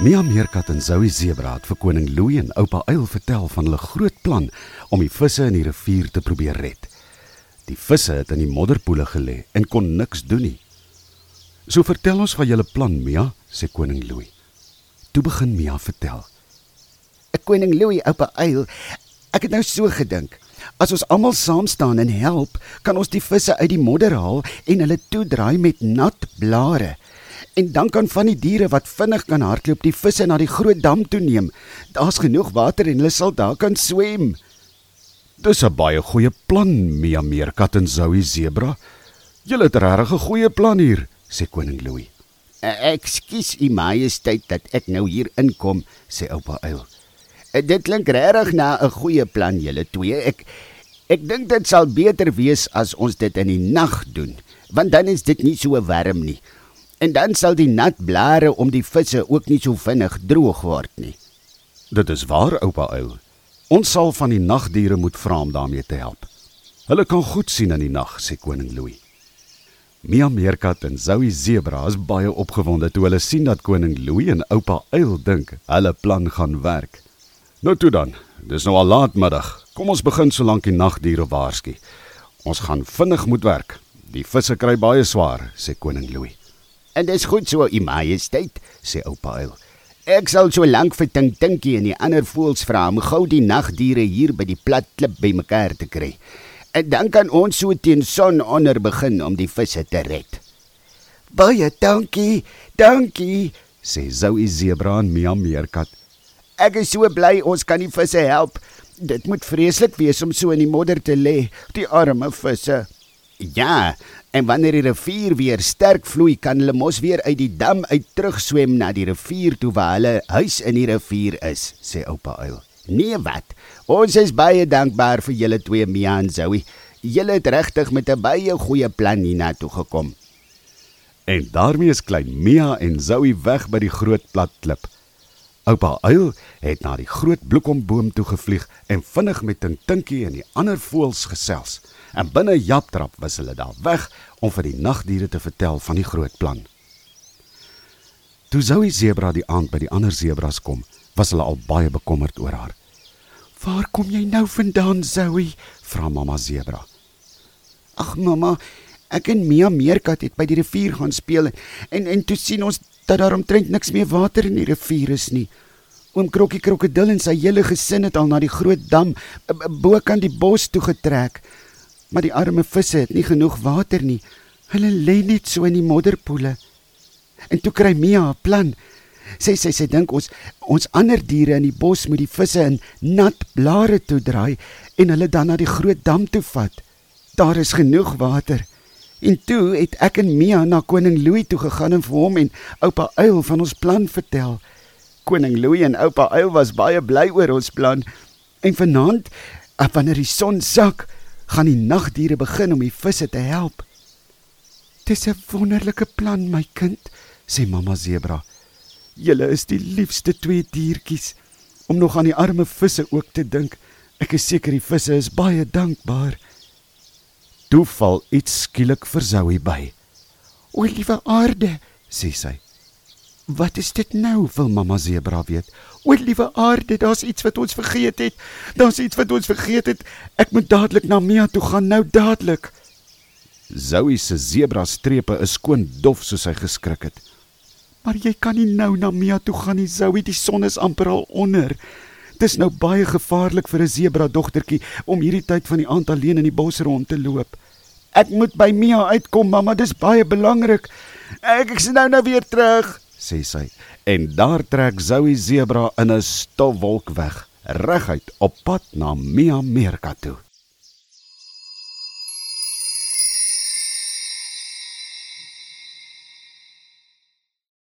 Mia Meerkat en Zoe Zebra het vir koning Louis en oupa Uil vertel van hulle groot plan om die visse in die rivier te probeer red. Die visse het in die modderpoele gelê en kon niks doen nie. "So vertel ons van julle plan, Mia," sê koning Louis. Toe begin Mia vertel. "Ek koning Louis, oupa Uil, ek het nou so gedink. As ons almal saam staan en help, kan ons die visse uit die modder haal en hulle toedraai met nat blare." En dan kan van die diere wat vinnig kan hardloop die visse na die groot dam toe neem. Daar's genoeg water en hulle sal daar kan swem. Dis 'n baie goeie plan, Mia Meerkat en Zoe Zebra. Julle het regtig 'n goeie plan hier, sê koning Louis. "Ekskuus, u majesteit, dat ek nou hier inkom," sê oupa Uil. "Dit klink regtig na 'n goeie plan, julle twee. Ek ek dink dit sal beter wees as ons dit in die nag doen, want dan is dit nie so warm nie." En dan sal die nat blare om die visse ook nie so vinnig droog word nie. Dit is waar, oupa uil. Ons sal van die nagdiere moet vra om daarmee te help. Hulle kan goed sien in die nag, sê koning Louis. Mia Meerkat en Zoe Zebra is baie opgewonde toe hulle sien dat koning Louis en oupa uil dink hulle plan gaan werk. Nou toe dan, dis nou al laatmiddag. Kom ons begin solank die nagdiere waarsku. Ons gaan vinnig moet werk. Die visse kry baie swaar, sê koning Louis. En dis goed so, u majesteit, sê oupa uil. Ek sal so lank vir Tink Tinkie en die ander voëls vra om gou die nagdiere hier by die plat klip bymekaar te kry. En dan kan ons so teen son onder begin om die visse te red. Baie dankie, dankie, sê Zoe Zebra en Mia Meerkat. Ek is so bly ons kan die visse help. Dit moet vreeslik wees om so in die modder te lê, die arme visse. Ja, en wanneer die rivier weer sterk vloei, kan hulle mos weer uit die dam uit terugswem na die rivier toe waar hulle huis in die rivier is, sê oupa Uil. Nee wat? Ons is baie dankbaar vir julle twee Mia en Zoe. Julle het regtig met 'n baie goeie plan hiernatoe gekom. En daarmee is klein Mia en Zoe weg by die groot plat klip. Oupa Uil het na die groot bloekomboom toe gevlieg en vinnig met Tintinkie en die ander voëls gesels en binne japtrap was hulle daar weg om vir die nagdiere te vertel van die groot plan. Toe Zoe Zebra die aand by die ander zebras kom, was hulle al baie bekommerd oor haar. "Waar kom jy nou vandaan, Zoe?" vra mamma Zebra. "Ag mamma, ek en Mia Meerkat het by die rivier gaan speel en en toe sien ons dat daar omtrent niks meer water in die rivier is nie." Oom Krokkie Krokodil en sy hele gesin het al na die groot dam bo kan die bos toe getrek maar die arme visse het nie genoeg water nie. Hulle lê net so in die modderpoele. En toe kry Mia 'n plan. Sê sy sy dink ons ons ander diere in die bos moet die visse in nat blare toe draai en hulle dan na die groot dam toe vat. Daar is genoeg water. En toe het ek en Mia na koning Louis toe gegaan en vir hom en oupa Uil van ons plan vertel. Koning Louis en oupa Uil was baie bly oor ons plan. En vanaand, wanneer die son sak, gaan die nagdiere begin om die visse te help. Dis 'n wonderlike plan, my kind, sê mamma Zebra. Julle is die liefste twee diertjies om nog aan die arme visse ook te dink. Ek is seker die visse is baie dankbaar. Toe val iets skielik vir Zoe by. O, liewe aarde, sê sy. Wat is dit nou? wil mamma Zebra weet. O, liewe aarde, daar's iets wat ons vergeet het. Daar's iets wat ons vergeet het. Ek moet dadelik na Mia toe gaan, nou dadelik. Zoe se zebra strepe is skoon dof soos hy geskrik het. Maar jy kan nie nou na Mia toe gaan nie, Zoe, die son is amper al onder. Dis nou baie gevaarlik vir 'n zebra dogtertjie om hierdie tyd van die aand alleen in die bos rond te loop. Ek moet by Mia uitkom, mamma, dis baie belangrik. Ek ek sien nou nou weer terug sê sy. En daar trek Zoe Zebra in 'n stofwolk weg, reguit op pad na Mia Meerkat toe.